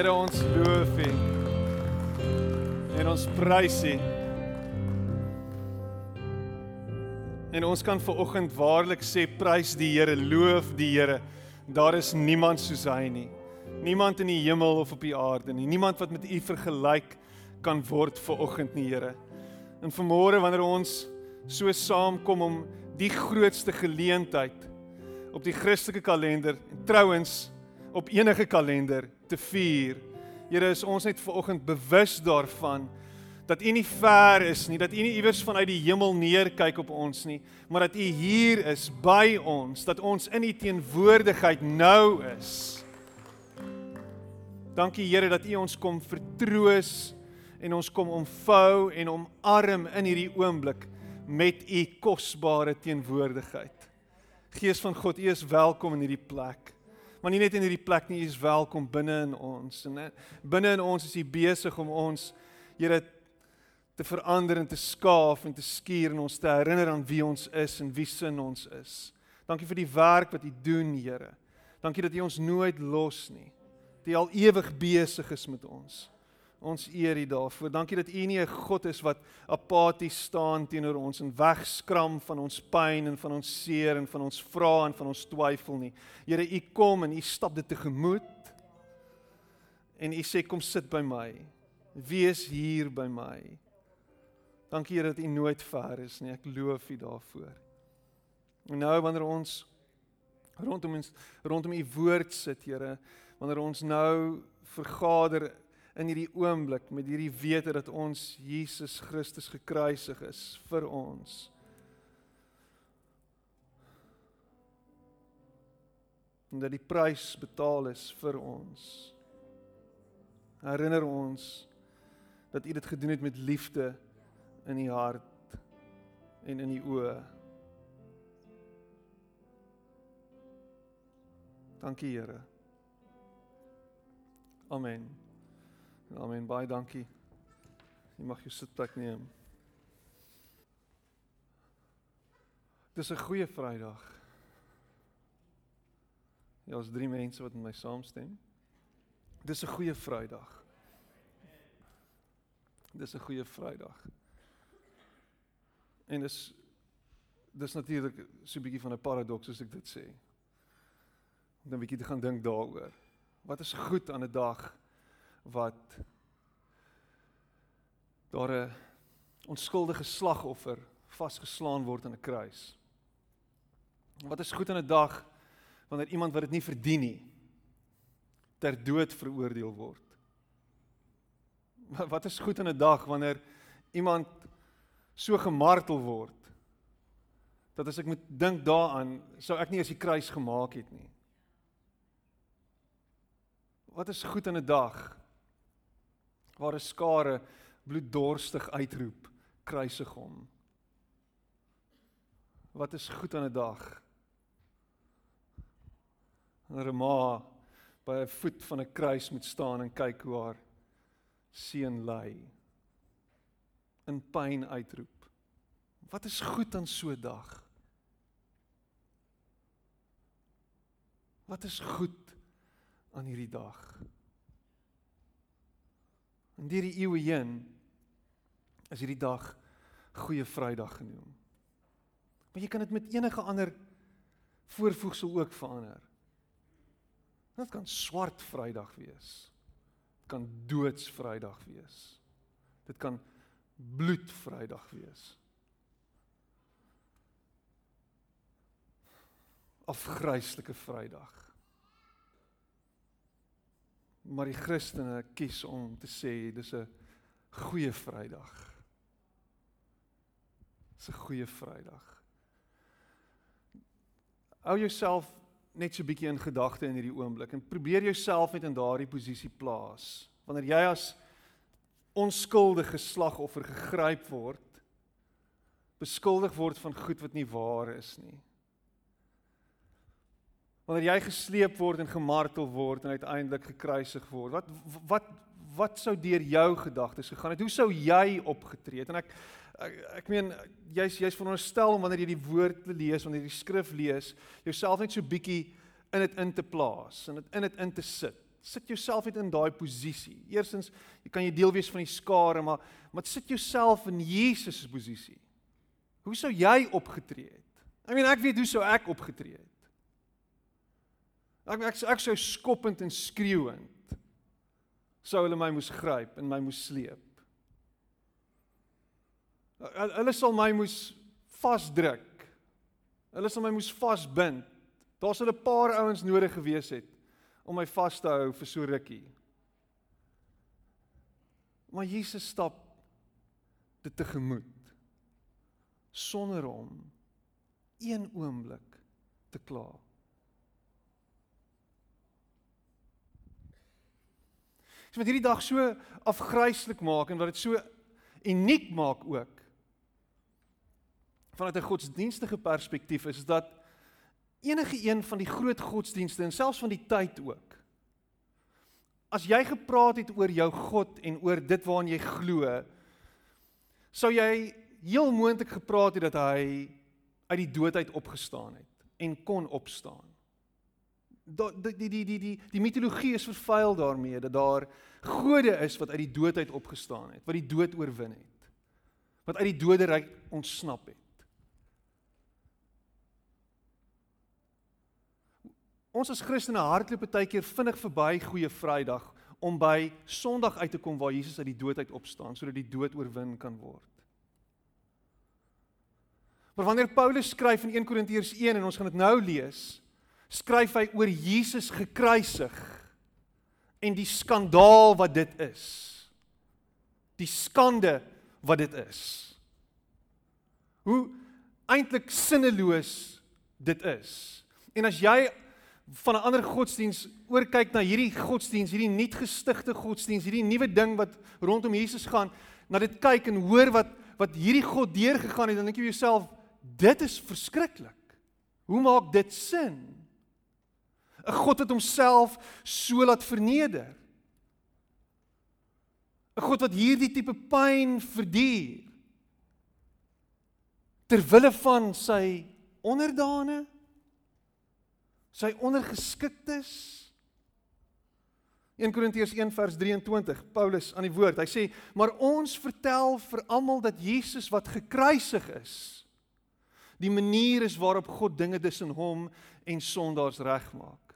Here ons loof U. En ons prys U. En ons kan ver oggend waarlik sê prys die Here, loof die Here. Daar is niemand soos hy nie. Niemand in die hemel of op die aarde nie. Niemand wat met U vergelyk kan word ver oggend nie, Here. En vanmôre wanneer ons so saamkom om die grootste geleentheid op die Christelike kalender, trouens op enige kalender te vier. Here is ons net ver oggend bewus daarvan dat U nie ver is nie, dat U nie iewers vanuit die hemel neerkyk op ons nie, maar dat U hier is by ons, dat ons in U teenwoordigheid nou is. Dankie Here dat U ons kom vertroos en ons kom omvou en omarm in hierdie oomblik met U kosbare teenwoordigheid. Gees van God, U is welkom in hierdie plek. Maar nie net in hierdie plek nie, U is welkom binne in ons. En binne in ons is U besig om ons Here te verander en te skaaf en te skuur en ons te herinner aan wie ons is en wie sin ons is. Dankie vir die werk wat U doen, Here. Dankie dat U ons nooit los nie. Dat U al ewig besig is met ons. Ons eer U daarvoor. Dankie dat U nie 'n God is wat apaties staan teenoor ons en wegskram van ons pyn en van ons seer en van ons vrae en van ons twyfel nie. Here, U kom en U stap dit tegemoet. En U sê kom sit by my. Wees hier by my. Dankie Here dat U nooit ver is nie. Ek loof U daarvoor. En nou wanneer ons rondom ons rondom U woord sit, Here, wanneer ons nou vergader in hierdie oomblik met hierdie wete dat ons Jesus Christus gekruisig is vir ons. En dat die prys betaal is vir ons. Herinner ons dat U dit gedoen het met liefde in U hart en in U oë. Dankie Here. Amen. Amen. Baie dankie. Jy mag jou sitplek neem. Dis 'n goeie Vrydag. Ja, ons drie mense wat met my saamstem. Dis 'n goeie Vrydag. Dis 'n goeie Vrydag. En dis dis natuurlik so 'n bietjie van 'n paradoks as ek dit sê. Om 'n bietjie te gaan dink daaroor. Wat is goed aan 'n dag wat daar 'n onskuldige slagoffer vasgeslaan word aan 'n kruis. Wat is goed aan 'n dag wanneer iemand wat dit nie verdien nie ter dood veroordeel word? Wat is goed aan 'n dag wanneer iemand so gemartel word dat as ek moet dink daaraan sou ek nie as die kruis gemaak het nie. Wat is goed aan 'n dag waar 'n skare bloeddorstig uitroep kruisig hom. Wat is goed aan 'n dag? Wanneer 'n ma by 'n voet van 'n kruis moet staan en kyk hoe haar seun ly in pyn uitroep. Wat is goed aan so 'n dag? Wat is goed aan hierdie dag? In hierdie eeue heen is hierdie dag Goeie Vrydag genoem. Maar jy kan dit met enige ander voorvoegsel ook verander. Dit kan swart Vrydag wees. Dit kan doodsvrydag wees. Dit kan bloedvrydag wees. Afgryslike Vrydag. Maar die Christene kies om te sê dis 'n goeie Vrydag. Dis 'n goeie Vrydag. Hou jouself net so 'n bietjie in gedagte in hierdie oomblik en probeer jouself net in daardie posisie plaas. Wanneer jy as onskuldige slagoffer gegryp word, beskuldig word van goed wat nie waar is nie wanneer jy gesleep word en gemartel word en uiteindelik gekruisig word wat wat wat sou deur jou gedagtes gegaan het hoe sou jy opgetree het en ek ek, ek meen jy's jy's veronderstel om wanneer jy die woord lees wanneer jy die skrif lees jouself net so bietjie in dit in te plaas en dit in dit in te sit Sit jouself net in daai posisie. Eerstens, jy kan jy deel wees van die skare, maar maar sit jouself in Jesus se posisie. Hoe sou jy opgetree het? I mean, ek weet hoe sou ek opgetree het. Ek ek, ek sou skoppend en skreeuend sou hulle my moes gryp en my moes sleep. Hulle sal my moes vasdruk. Hulle sal my moes vasbind. Daar sou 'n paar ouens nodig gewees het om my vas te hou vir so rukkie. Maar Jesus stap dit tegemoet sonder om een oomblik te kla. So wat hierdie dag so afgryslik maak en wat dit so uniek maak ook vanuit 'n godsdienstige perspektief is dat enige een van die groot godsdienste en selfs van die tyd ook as jy gepraat het oor jou God en oor dit waaraan jy glo sou jy heel moontlik gepraat het dat hy uit die dood uit opgestaan het en kon opstaan. Die die die die die die mitologie is vervuil daarmee dat daar gode is wat uit die dood uit opgestaan het, wat die dood oorwin het. Wat uit die doderyk ontsnap het. Ons as Christene hardloop baie keer vinnig verby Goeie Vrydag om by Sondag uit te kom waar Jesus uit die dood uit opstaan sodat die dood oorwin kan word. Maar wanneer Paulus skryf in 1 Korintiërs 1 en ons gaan dit nou lees, skryf hy oor Jesus gekruisig en die skandaal wat dit is. Die skande wat dit is. Hoe eintlik sinneloos dit is. En as jy van 'n ander godsdiens oor kyk na hierdie godsdiens, hierdie nuut gestigte godsdiens, hierdie nuwe ding wat rondom Jesus gaan, na dit kyk en hoor wat wat hierdie God deurgegaan het, dan dink jy jouself, dit is verskriklik. Hoe maak dit sin? 'n God wat homself so laat verneder. 'n God wat hierdie tipe pyn verduur ter wille van sy onderdane sy ondergeskiktes. 1 Korintiërs 1 vers 23 Paulus aan die woord. Hy sê maar ons vertel vir almal dat Jesus wat gekruisig is die manier is waarop God dinge tussen hom en sondaars regmaak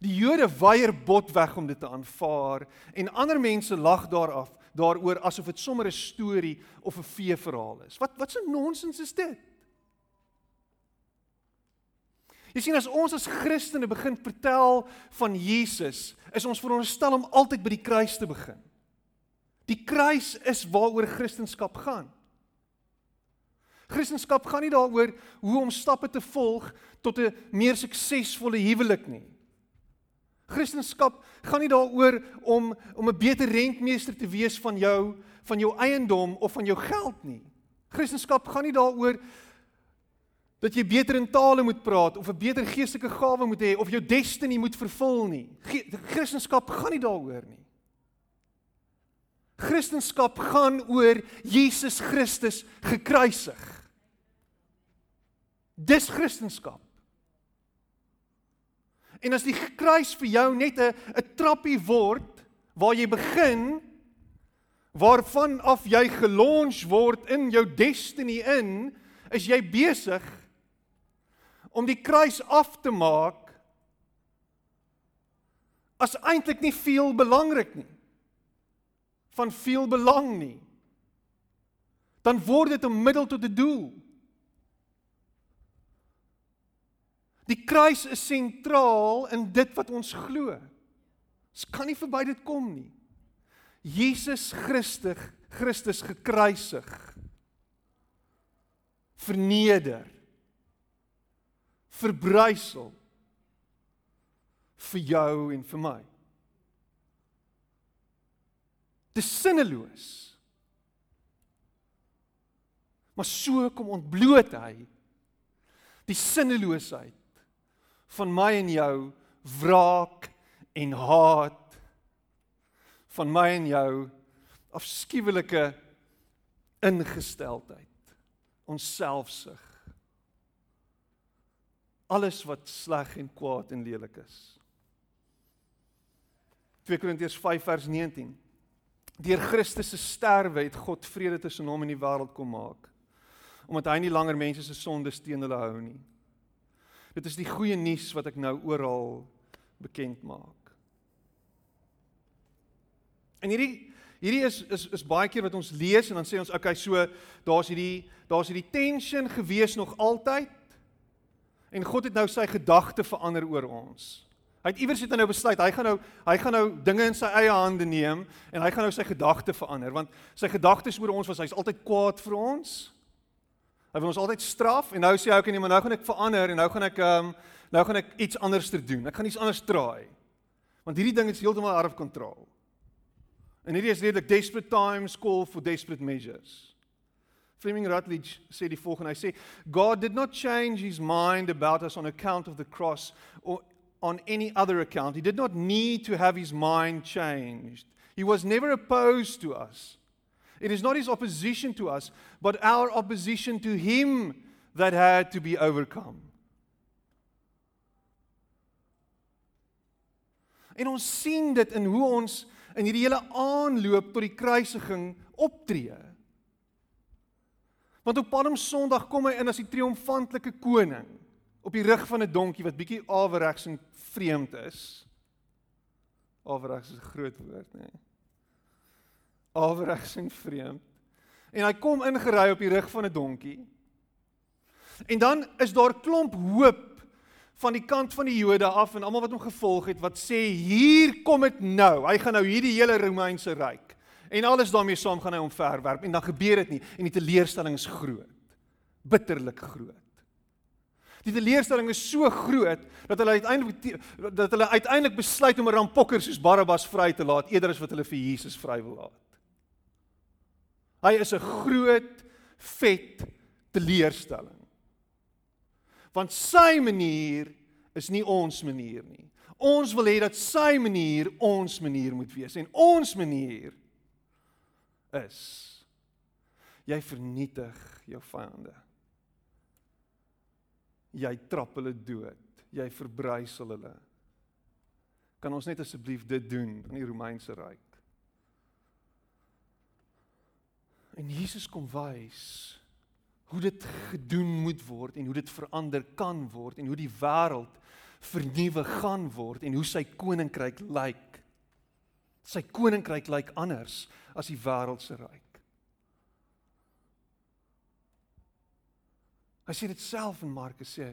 Die Jode weier botweg om dit te aanvaar en ander mense lag daaraf daaroor asof dit sommer 'n storie of 'n feeverhaal is. Wat wat 'n nonsens is dit? Jy sien as ons as Christene begin vertel van Jesus, is ons veronderstel om altyd by die kruis te begin. Die kruis is waaroor Christendom gaan. Christendom gaan nie daaroor hoe om stappe te volg tot 'n meer suksesvolle huwelik nie. Christendom gaan nie daaroor om om 'n beter rentmeester te wees van jou van jou eiendom of van jou geld nie. Christendom gaan nie daaroor dat jy beter in tale moet praat of 'n beter geestelike gawe moet hê of jou destiny moet vervul nie. Christendom gaan nie daaroor nie. Christendom gaan oor Jesus Christus gekruisig. Dis Christendom. En as die kruis vir jou net 'n 'n trappie word waar jy begin waarvan af jy gelons word in jou destiny in, is jy besig om die kruis af te maak as eintlik nie veel belangrik nie van veel belang nie. Dan word dit 'n middel tot 'n doel die kruis is sentraal in dit wat ons glo ons kan nie verby dit kom nie Jesus Christus Christus gekruisig verneder verbrysel vir jou en vir my. Dis sinneloos. Maar so kom ontbloot hy die sinneloosheid van my en jou wraak en haat van my en jou afskuwelike ingesteldheid ons selfsug alles wat sleg en kwaad en lelik is. 2 Korintiërs 5 vers 19. Deur Christus se sterwe het God vrede tussen hom en die wêreld kom maak. Omdat hy nie langer mense se sondes teen hulle hou nie. Dit is die goeie nuus wat ek nou oral bekend maak. En hierdie hierdie is is is baie keer wat ons lees en dan sê ons okay, so daar's hierdie daar's hierdie tension gewees nog altyd. En God het nou sy gedagte verander oor ons. Hy het iewers het hy nou besluit, hy gaan nou hy gaan nou dinge in sy eie hande neem en hy gaan nou sy gedagte verander want sy gedagtes oor ons was hy's altyd kwaad vir ons. Hy wil ons altyd straf en nou sê hy okay nee, maar nou gaan ek verander en nou gaan ek ehm um, nou gaan ek iets anders te doen. Ek gaan iets anders draai. Want hierdie ding is heeltemal out of control. En hierdie is redelik desperate times call for desperate measures. Fleming Rutledge sê die volgende, hy sê God did not change his mind about us on account of the cross or on any other account. He did not need to have his mind changed. He was never opposed to us. It is not his opposition to us, but our opposition to him that had to be overcome. En ons sien dit in hoe ons in hierdie hele aanloop tot die kruisiging optree. Want op Palm Sondag kom hy in as die triomfantelike koning op die rug van 'n donkie wat bietjie averegs en vreemd is. Averegs is 'n groot woord, nê. Nee. Averegs en vreemd. En hy kom ingery op die rug van 'n donkie. En dan is daar klomp hoop van die kant van die Jode af en almal wat hom gevolg het wat sê hier kom dit nou. Hy gaan nou hierdie hele Romeinse ryk en alles daarmee saam gaan hy omverwerp en dan gebeur dit nie en die teleurstelling is groot. Bitterlik groot. Die teleurstelling is so groot dat hulle uiteindelik dat hulle uiteindelik besluit om 'n rampokker soos Barabbas vry te laat eerder as wat hulle vir Jesus vry wil laat. Hy is 'n groot vet teleurstelling. Want sy manier is nie ons manier nie. Ons wil hê dat sy manier ons manier moet wees en ons manier is jy vernietig jou vyande. Jy trap hulle dood. Jy verbrysel hulle. Kan ons net asseblief dit doen in die Romeinse ryk? En Jesus kom wys hoe dit gedoen moet word en hoe dit verander kan word en hoe die wêreld vernuwe gaan word en hoe sy koninkryk lyk. Sy koninkryk lyk anders as die wêreld se ryk. Hy sê dit self in Markus sê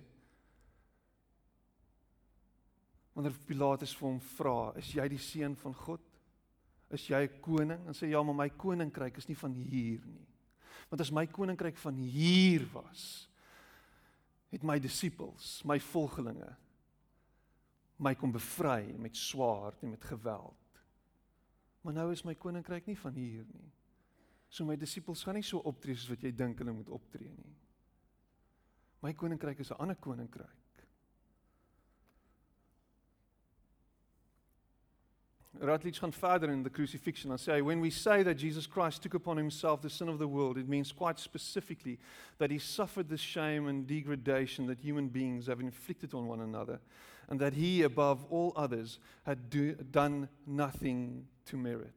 Wanneer Pilatus vir hom vra, "Is jy die seun van God? Is jy 'n koning?" Dan sê "Ja, maar my koninkryk is nie van hier nie." Want as my koninkryk van hier was, het my disippels, my volgelinge my kom bevry met swaard en met geweld. Maar nou is my koninkryk nie van hier nie. So my disippels gaan nie so optree soos wat jy dink hulle moet optree nie. My koninkryk is 'n ander koninkryk. Rutledge gaan verder in the crucifixion and say when we say that Jesus Christ took upon himself the sin of the world it means quite specifically that he suffered the shame and degradation that human beings have inflicted on one another and that he above all others had do, done nothing to merit.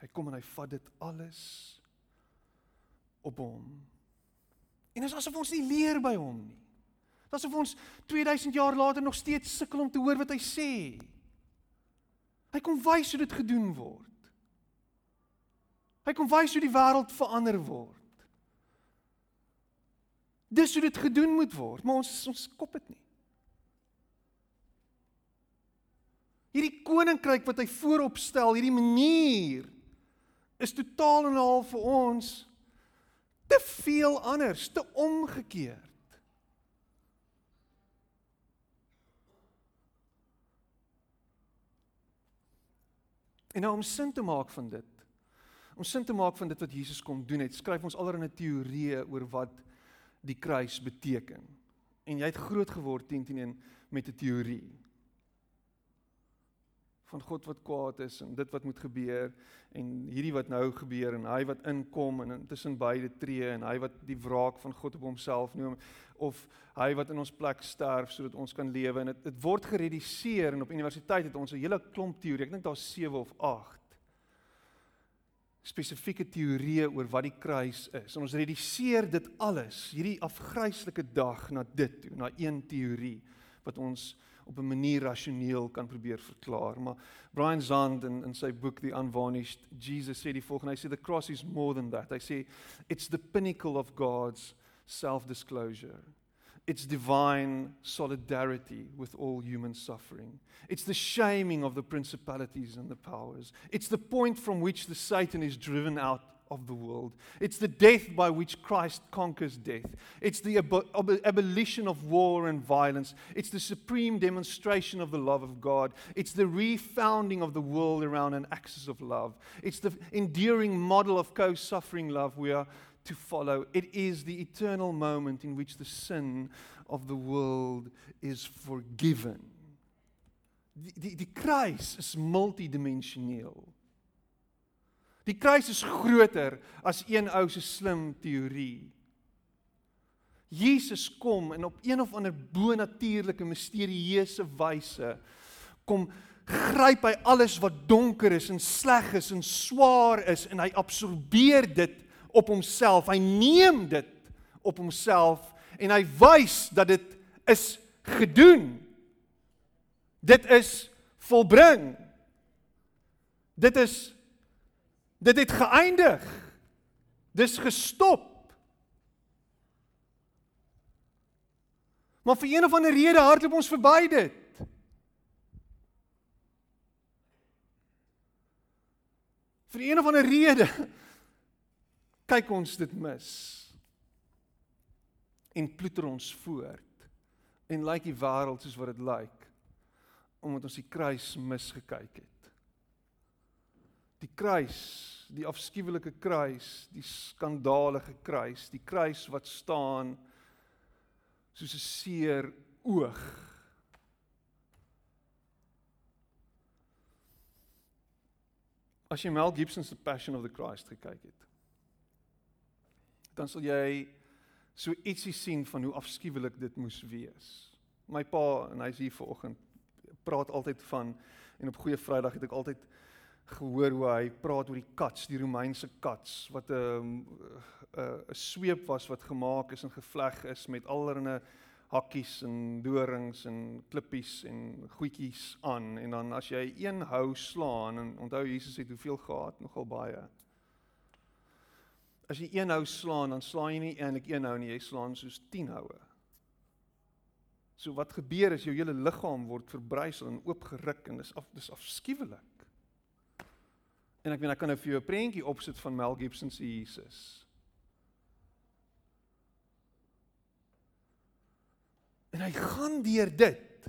Hy kom en hy vat dit alles op hom. En dit is asof ons nie leer by hom nie. Dit is asof ons 2000 jaar later nog steeds sukkel om te hoor wat hy sê. Hy kom wys hoe dit gedoen word. Hy kom wys hoe die wêreld verander word. Dis hoe dit gedoen moet word, maar ons ons kop dit nie. Hierdie koninkryk wat hy voorop stel, hierdie manier is totaal en al vir ons te veel anders, te omgekeerd. En nou om sin te maak van dit. Om sin te maak van dit wat Jesus kom doen het, skryf ons allerlei teorieë oor wat die kruis beteken. En jy het groot geword teen teen met 'n teorie van God wat kwaad is en dit wat moet gebeur en hierdie wat nou gebeur en hy wat inkom en intussen beide tree en hy wat die wraak van God op homself neem of hy wat in ons plek sterf sodat ons kan lewe en dit dit word gereduseer en op universiteit het ons 'n hele klomp teorie ek dink daar's 7 of 8 spesifieke teorieë oor wat die kruis is en ons reduseer dit alles hierdie afgryslike dag na dit toe na een teorie wat ons op 'n manier rasioneel kan probeer verklaar. Maar Brian Zand in in sy boek The Unvarnished Jesus sê die volgende, hy sê the cross is more than that. Hy sê it's the pinnacle of God's self-disclosure. It's divine solidarity with all human suffering. It's the shaming of the principalities and the powers. It's the point from which the Satan is driven out of the world. It's the death by which Christ conquers death. It's the ab- ab- abolition of war and violence. It's the supreme demonstration of the love of God. It's the refounding of the world around an axis of love. It's the enduring model of co suffering love we are to follow. It is the eternal moment in which the sin of the world is forgiven. Die, die, die kruis is multidimensioneel. Die kruis is groter as een ou se slim teorie. Jesus kom en op een of ander bonatuurlike misterieuse wyse kom gryp hy alles wat donker is en sleg is en swaar is en hy absorbeer dit op homself. Hy neem dit op homself en hy wys dat dit is gedoen. Dit is volbring. Dit is Dit het geëindig. Dis gestop. Maar vir een of ander rede hardloop ons verby dit. Vir een of ander rede kyk ons dit mis. En ploeter ons voort. En lyk die wêreld soos wat dit lyk omdat ons die kruis misgekyk het die kruis, die afskuwelike kruis, die skandalige kruis, die kruis wat staan soos 'n seer oog. As jy Mel Gibson se Passion of the Christ gekyk het, dan sal jy so ietsie sien van hoe afskuwelik dit moes wees. My pa en hy's hier vanoggend praat altyd van en op goeie Vrydag het ek altyd gehoor hoe hy praat oor die kats, die Romeinse kats wat 'n 'n 'n sweep was wat gemaak is en gevleg is met allerlei hakkies en dorings en klippies en goedjies aan en dan as jy een hou slaan en onthou Jesus het hoeveel gehad nogal baie. As jy een hou slaan dan slaan jy nie eintlik een hou nie, jy slaan soos 10 houe. So wat gebeur is jou hele liggaam word verbrysel en oopgeruk en dis af dis afskuwelik. En ek weet ek kan nou vir jou 'n prentjie opsit van Mel Gibson se Jesus. En hy gaan deur dit.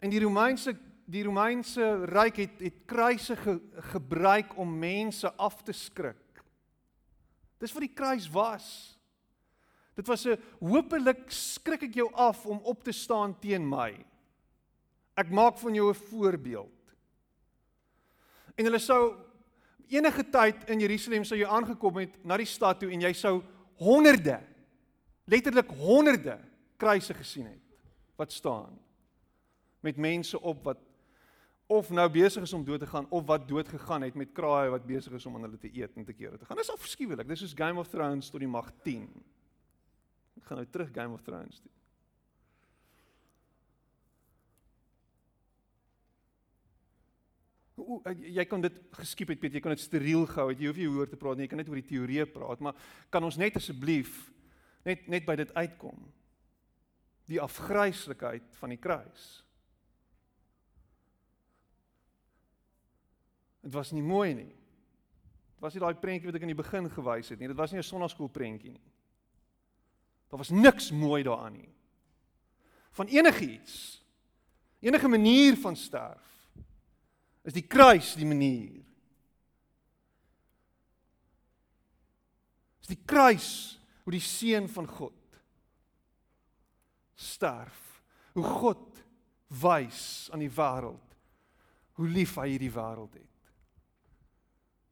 En die Romeinse die Romeinse ryk het het kruise ge, gebruik om mense af te skrik. Dis wat die kruis was. Dit was 'n hopelik skrik ek jou af om op te staan teen my. Ek maak van jou 'n voorbeeld. En hulle sou enige tyd in Jerusalem sou jy aangekom het na die stad toe en jy sou honderde letterlik honderde kruise gesien het wat staan met mense op wat of nou besig is om dood te gaan of wat dood gegaan het met kraaie wat besig is om aan hulle te eet en te kere te gaan. Dis afskuwelik. Dis soos Game of Thrones tot die mag 10. Ek gaan nou terug Game of Thrones toe. O, jy kan dit geskiep het, Piet, jy kan dit steriel gehou het. Jy hoef nie hoor te praat nie, jy kan net oor die teorie praat, maar kan ons net asseblief net net by dit uitkom? Die afgryslikheid van die kruis. Dit was nie mooi nie. Dit was nie daai prentjie wat ek in die begin gewys het nie. Dit was nie 'n sonnaskool prentjie nie. Daar was niks mooi daaraan nie. Van enigiets. Enige manier van sterf is die kruis die manier. Is die kruis hoe die seun van God sterf. Hoe God wys aan die wêreld hoe lief hy hierdie wêreld het.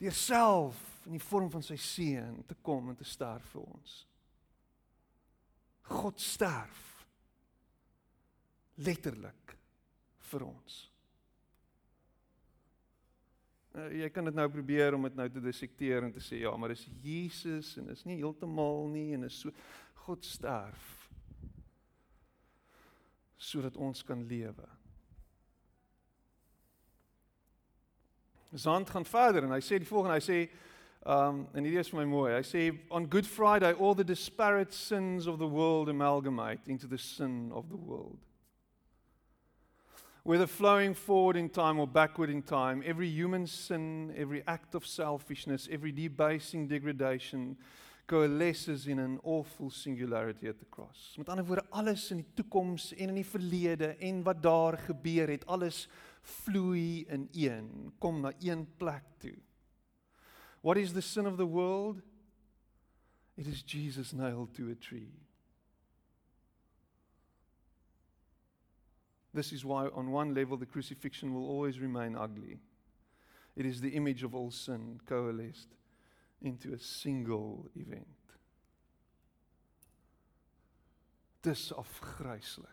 Deur self in die vorm van sy seun te kom en te sterf vir ons. God sterf letterlik vir ons. Uh, jy kan dit nou probeer om dit nou te dissekteer en te sê ja, maar dis Jesus en is nie heeltemal nie en is so God sterf sodat ons kan lewe. Zand gaan verder en hy sê die volgende, hy sê um en hierdie is vir my mooi. Hy sê on Good Friday all the disparate sins of the world amalgamate into the sin of the world. Whether flowing forward in time or backward in time, every human sin, every act of selfishness, every debasing degradation coalesces in an awful singularity at the cross. Met ander woorde, alles in die toekoms en in die verlede en wat daar gebeur het, alles vloei in een, kom na een plek toe. What is the sin of the world? It is Jesus nailed to a tree. This is why, on one level, the crucifixion will always remain ugly. It is the image of all sin coalesced into a single event. Dis afgryslik.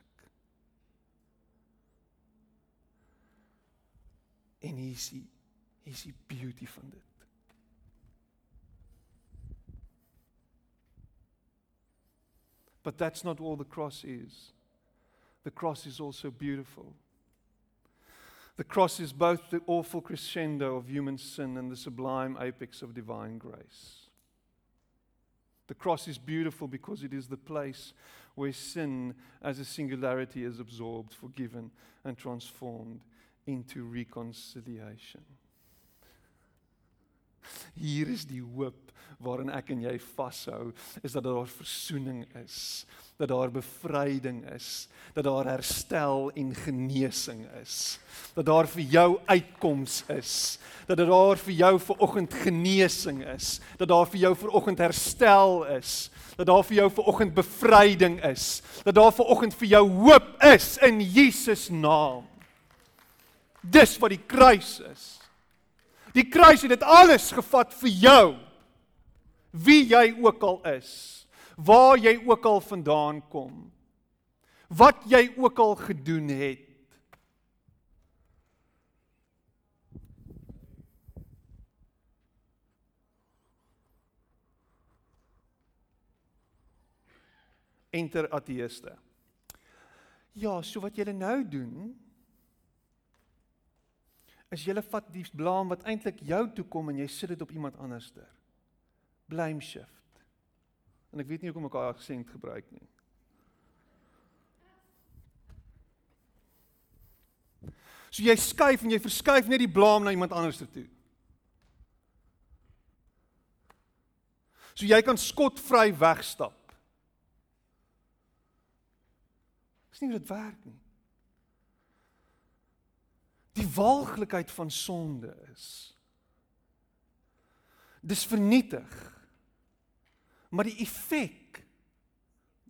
En hier is die hier is die beauty van dit. But that's not all the cross is. The cross is also beautiful. The cross is both the awful crescendo of human sin and the sublime apex of divine grace. The cross is beautiful because it is the place where sin as a singularity is absorbed, forgiven, and transformed into reconciliation. Hier is die hoop waarin ek en jy vashou, is dat daar verzoening is, dat daar bevryding is, dat daar herstel en genesing is, dat daar vir jou uitkoms is, dat daar vir jou vanoggend genesing is, dat daar vir jou vanoggend herstel is, dat daar vir jou vanoggend bevryding is, dat daar vanoggend vir jou hoop is in Jesus naam. Dis wat die kruis is. Die kruis het dit alles gevat vir jou. Wie jy ook al is, waar jy ook al vandaan kom, wat jy ook al gedoen het. Enter ateëste. Ja, so wat julle nou doen, is jy vat die blaam wat eintlik jou toe kom en jy sit dit op iemand anderster. Blame shift. En ek weet nie hoekom ek daai aksent gebruik nie. So jy skuif en jy verskuif net die blaam na iemand anderster toe. So jy kan skotvry wegstap. Dis nie hoe dit werk nie die walglikheid van sonde is. Dis vernietig. Maar die effek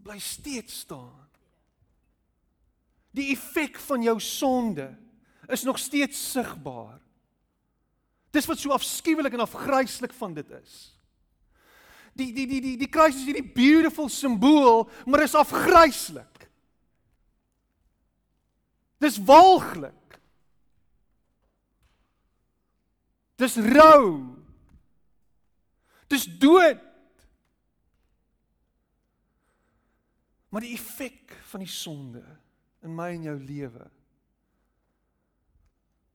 bly steeds staan. Die effek van jou sonde is nog steeds sigbaar. Dis wat so afskuwelik en afgryslik van dit is. Die die die die die kruis is hierdie beautiful simbool, maar is afgryslik. Dis walglik. Dis rou. Dis dood. Maar die effek van die sonde in my en jou lewe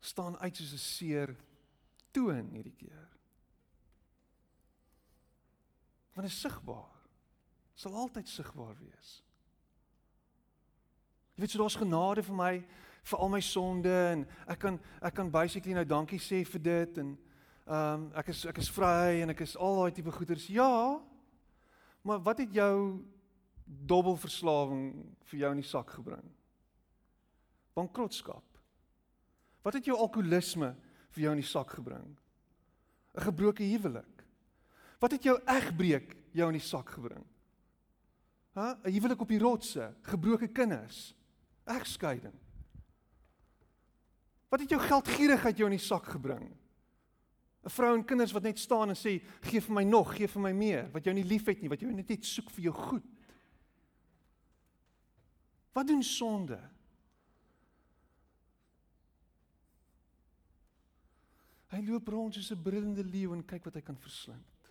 staan uit soos 'n seer toon hierdie keer. Want dit is sigbaar. Sal altyd sigbaar wees. Jy weet so daar's genade vir my vir al my sonde en ek kan ek kan basically nou dankie sê vir dit en ehm um, ek is ek is vry en ek is al daai tipe goeders. Ja. Maar wat het jou dobbelverslawing vir jou in die sak gebring? Bankrotskap. Wat het jou alkoholisme vir jou in die sak gebring? 'n Gebroke huwelik. Wat het jou egbreek jou in die sak gebring? Ha? 'n Huwelik op die rotse, gebroke kinders, egskeiding. Wat het jou geldgierigheid jou in die sak gebring? 'n Vrou en kinders wat net staan en sê, "Gee vir my nog, gee vir my meer," wat jou nie liefhet nie, wat jou net net soek vir jou goed. Wat doen sonde? Hy loop rond soos 'n brullende leeu en kyk wat hy kan verslind.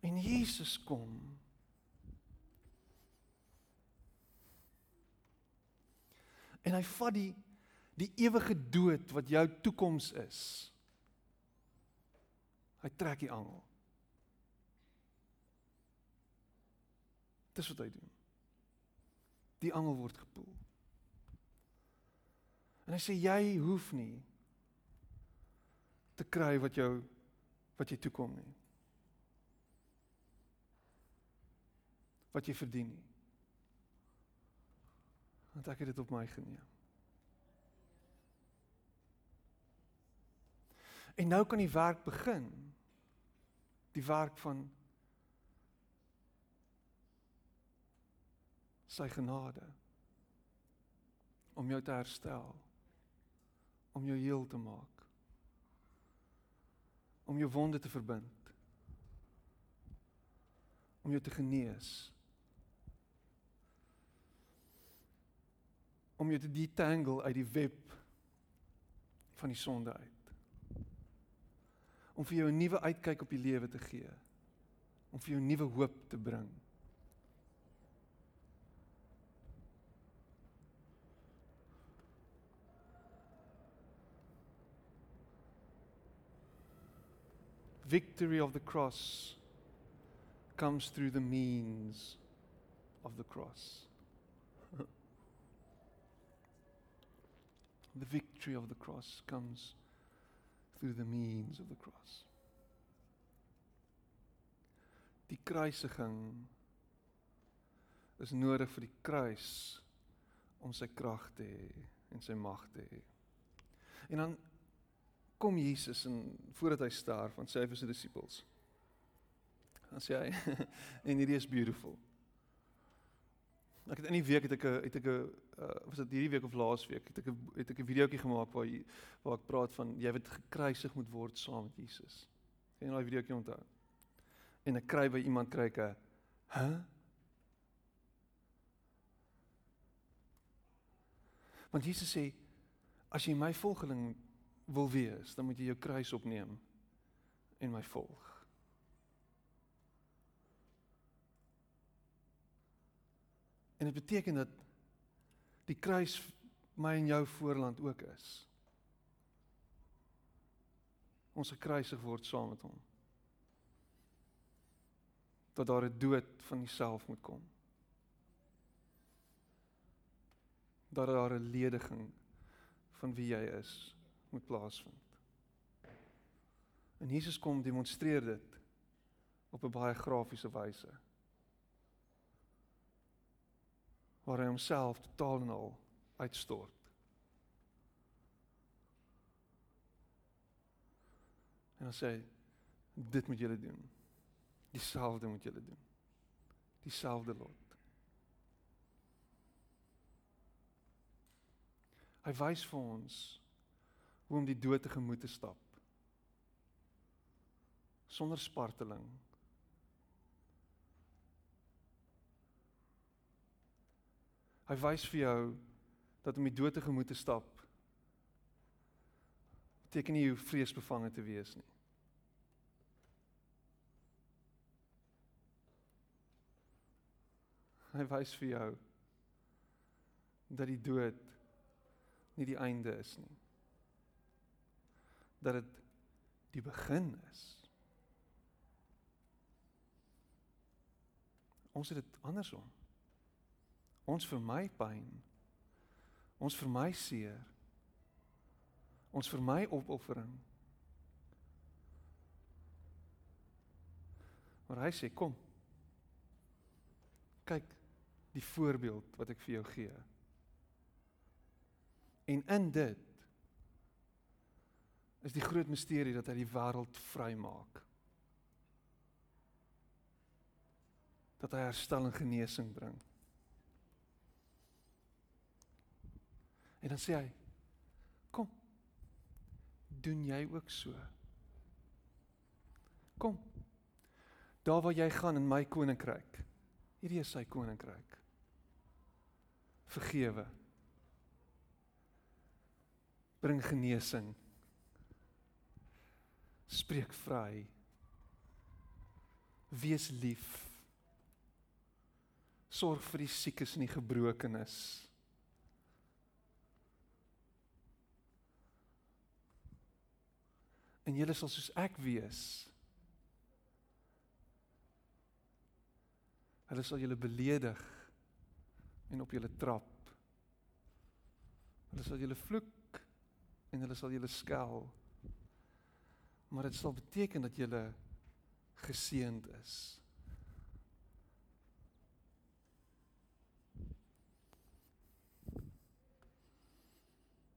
En Jesus kom. En hy vat die die ewige dood wat jou toekoms is. Hy trek die angel. Dis wat hy doen. Die angel word gepoel. En hy sê jy hoef nie te kry wat jou wat jy toekom nie. wat jy verdien nie. Want ek het dit op my geneem. En nou kan die werk begin. Die werk van sy genade om jou te herstel. Om jou heel te maak. Om jou wonde te verbind. Om jou te genees. om jou te detangle uit die web van die sonde uit. Om vir jou 'n nuwe uitkyk op die lewe te gee. Om vir jou nuwe hoop te bring. Victory of the cross comes through the means of the cross. The victory of the cross comes through the means of the cross. Die kruisiging is nodig vir die kruis om sy krag te hê en sy mag te hê. En dan kom Jesus en voordat hy sterf, dan sê hy vir sy disippels. Dan sê hy en hierdie is beautiful. Ek het in die week het ek 'n het ek 'n uh, was dit hierdie week of laas week het ek het ek 'n videoetjie gemaak waar jy, waar ek praat van jy wat gekruisig moet word saam met Jesus. Ken jy daai videoetjie onthou? En ek kry by iemand kry ek 'n? Huh? Want Jesus sê as jy my volgeling wil wees, dan moet jy jou kruis opneem en my volg. En dit beteken dat die kruis my en jou voorland ook is. Ons gekruisig word saam met hom. Dat daar 'n dood van jouself moet kom. Dat daar 'n lediging van wie jy is moet plaasvind. En Jesus kom demonstreer dit op 'n baie grafiese wyse. waar hy homself totaal en al uitstort. En dan sê dit moet julle doen. Dieselfde moet julle doen. Dieselfde lot. Hy wys vir ons hoe om die dood te gemoed te stap. Sonder sparteling, Hy wys vir jou dat om die dood tegemoet te stap beteken nie jy vreesbevange te wees nie. Hy wys vir jou dat die dood nie die einde is nie. Dat dit die begin is. Ons het dit andersom. Ons vir my pyn. Ons vir my seer. Ons vir my opoffering. Maar hy sê kom. Kyk die voorbeeld wat ek vir jou gee. En in dit is die groot misterie dat hy die wêreld vrymaak. dat hy herstel en genesing bring. En dan sê hy: "Kom. Doen jy ook so?" Kom. Daar waar jy gaan in my koninkryk. Hierdie is sy koninkryk. Vergewe. Bring genesing. Spreek vry. Wees lief. Sorg vir die siekes en die gebrokenes. En julle sal soos ek wees. Hulle sal julle beledig en op julle trap. Hulle sal julle vloek en hulle sal julle skel. Maar dit sal beteken dat julle geseënd is.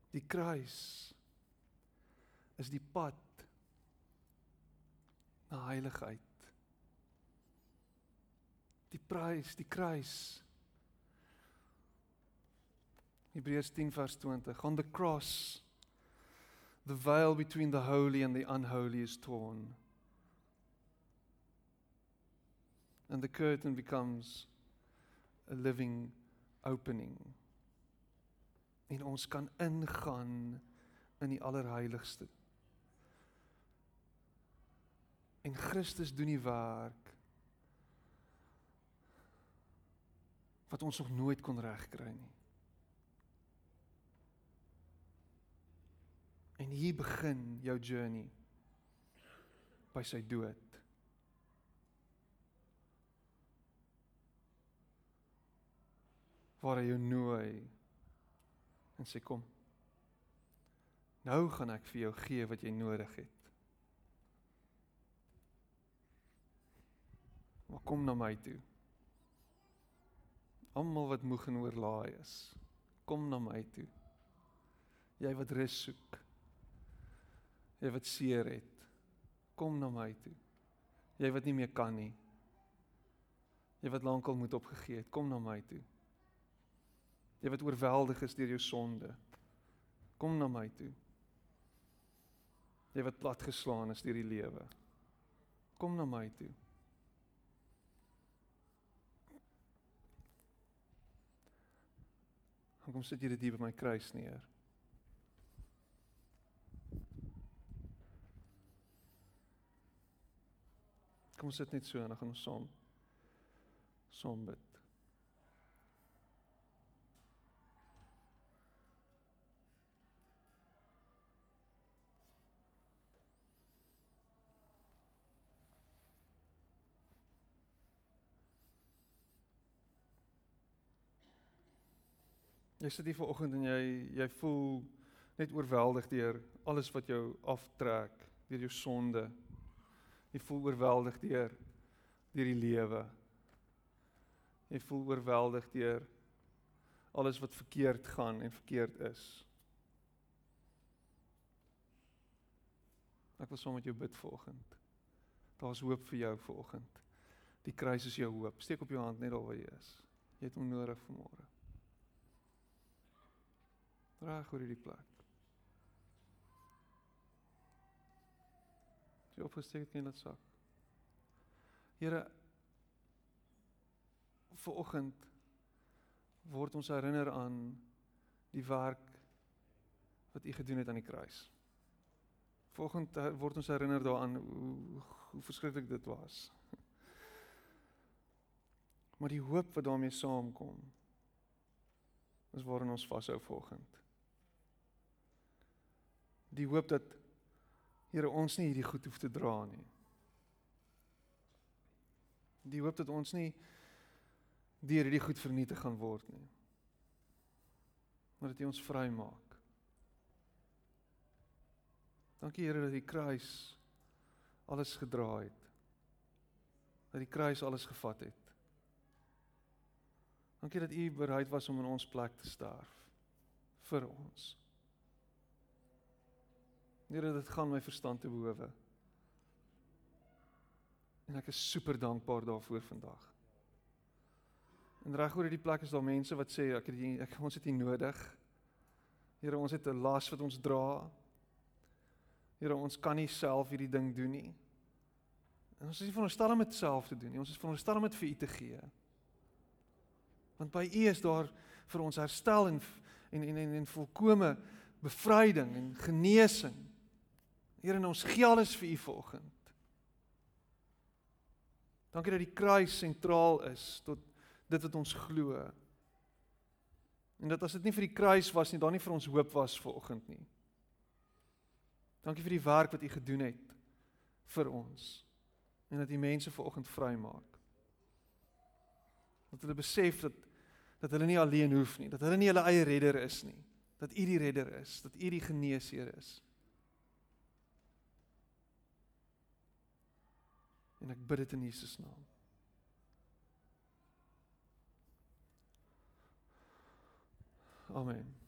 Die kruis is die pad na heiligheid die prys, die kruis. Hebreërs 10 vers 20. On the cross the veil between the holy and the unholy is torn. And the curtain becomes a living opening. En ons kan ingaan in die allerheiligste. En Christus doen die werk wat ons nog nooit kon regkry nie. En hier begin jou journey by sy dood. Waar hy jou nooi en sê kom. Nou gaan ek vir jou gee wat jy nodig het. Maar kom na my toe. Almal wat moeg en oorlaai is, kom na my toe. Jy wat rus soek. Jy wat seer het, kom na my toe. Jy wat nie meer kan nie. Jy wat lankal moet opgegee het, kom na my toe. Jy wat oorweldig is deur jou sonde, kom na my toe. Jy wat platgeslaan is deur die lewe, kom na my toe. Kom sit jy dit hier by my kruis neer. Kom sit net so en dan gaan ons saam saam bid. Jy sit hier vanoggend en jy jy voel net oorweldig deur alles wat jou aftrek, deur jou sonde. Jy voel oorweldig deur deur die lewe. Jy voel oorweldig deur alles wat verkeerd gaan en verkeerd is. Ek wil saam met jou bid vanoggend. Daar's hoop vir jou vanoggend. Die kruis is jou hoop. Steek op jou hand net daar waar jy is. Jy het hom nodig vanmôre reg oor hierdie plek. Jy opgesteek het in dit sak. Here vir oggend word ons herinner aan die werk wat u gedoen het aan die kruis. Volgend word ons herinner daaraan hoe hoe verskriklik dit was. Maar die hoop wat daarmee saamkom is waarin ons vashou volgend die hoop dat Here ons nie hierdie goed hoef te dra nie. Die hoop dat ons nie deur hierdie goed vernietig gaan word nie. Maar dat U ons vrymaak. Dankie Here dat die kruis alles gedra het. Dat die kruis alles gevat het. Dankie dat U bereid was om in ons plek te sterf vir ons. Here, dit gaan my verstand te bowe. En ek is super dankbaar daarvoor vandag. En reg oor hierdie plek is daar mense wat sê ek het die, ek ons het nie nodig. Here, ons het 'n las wat ons dra. Here, ons kan nie self hierdie ding doen nie. En ons is nie veronderstel om dit self te doen nie. Ons is veronderstel om dit vir U te gee. Want by U is daar vir ons herstel en en en en, en volkomme bevryding en genesing. Here, ons gee alles vir U vanoggend. Dankie dat die kruis sentraal is tot dit wat ons glo. En dat as dit nie vir die kruis was nie, dan nie vir ons hoop was vanoggend nie. Dankie vir die werk wat U gedoen het vir ons en dat U mense vanoggend vrymaak. Dat hulle besef dat dat hulle nie alleen hoef nie, dat hulle nie hulle eie redder is nie, dat U die redder is, dat U die geneesheer is. En ek bid dit in Jesus naam. Amen.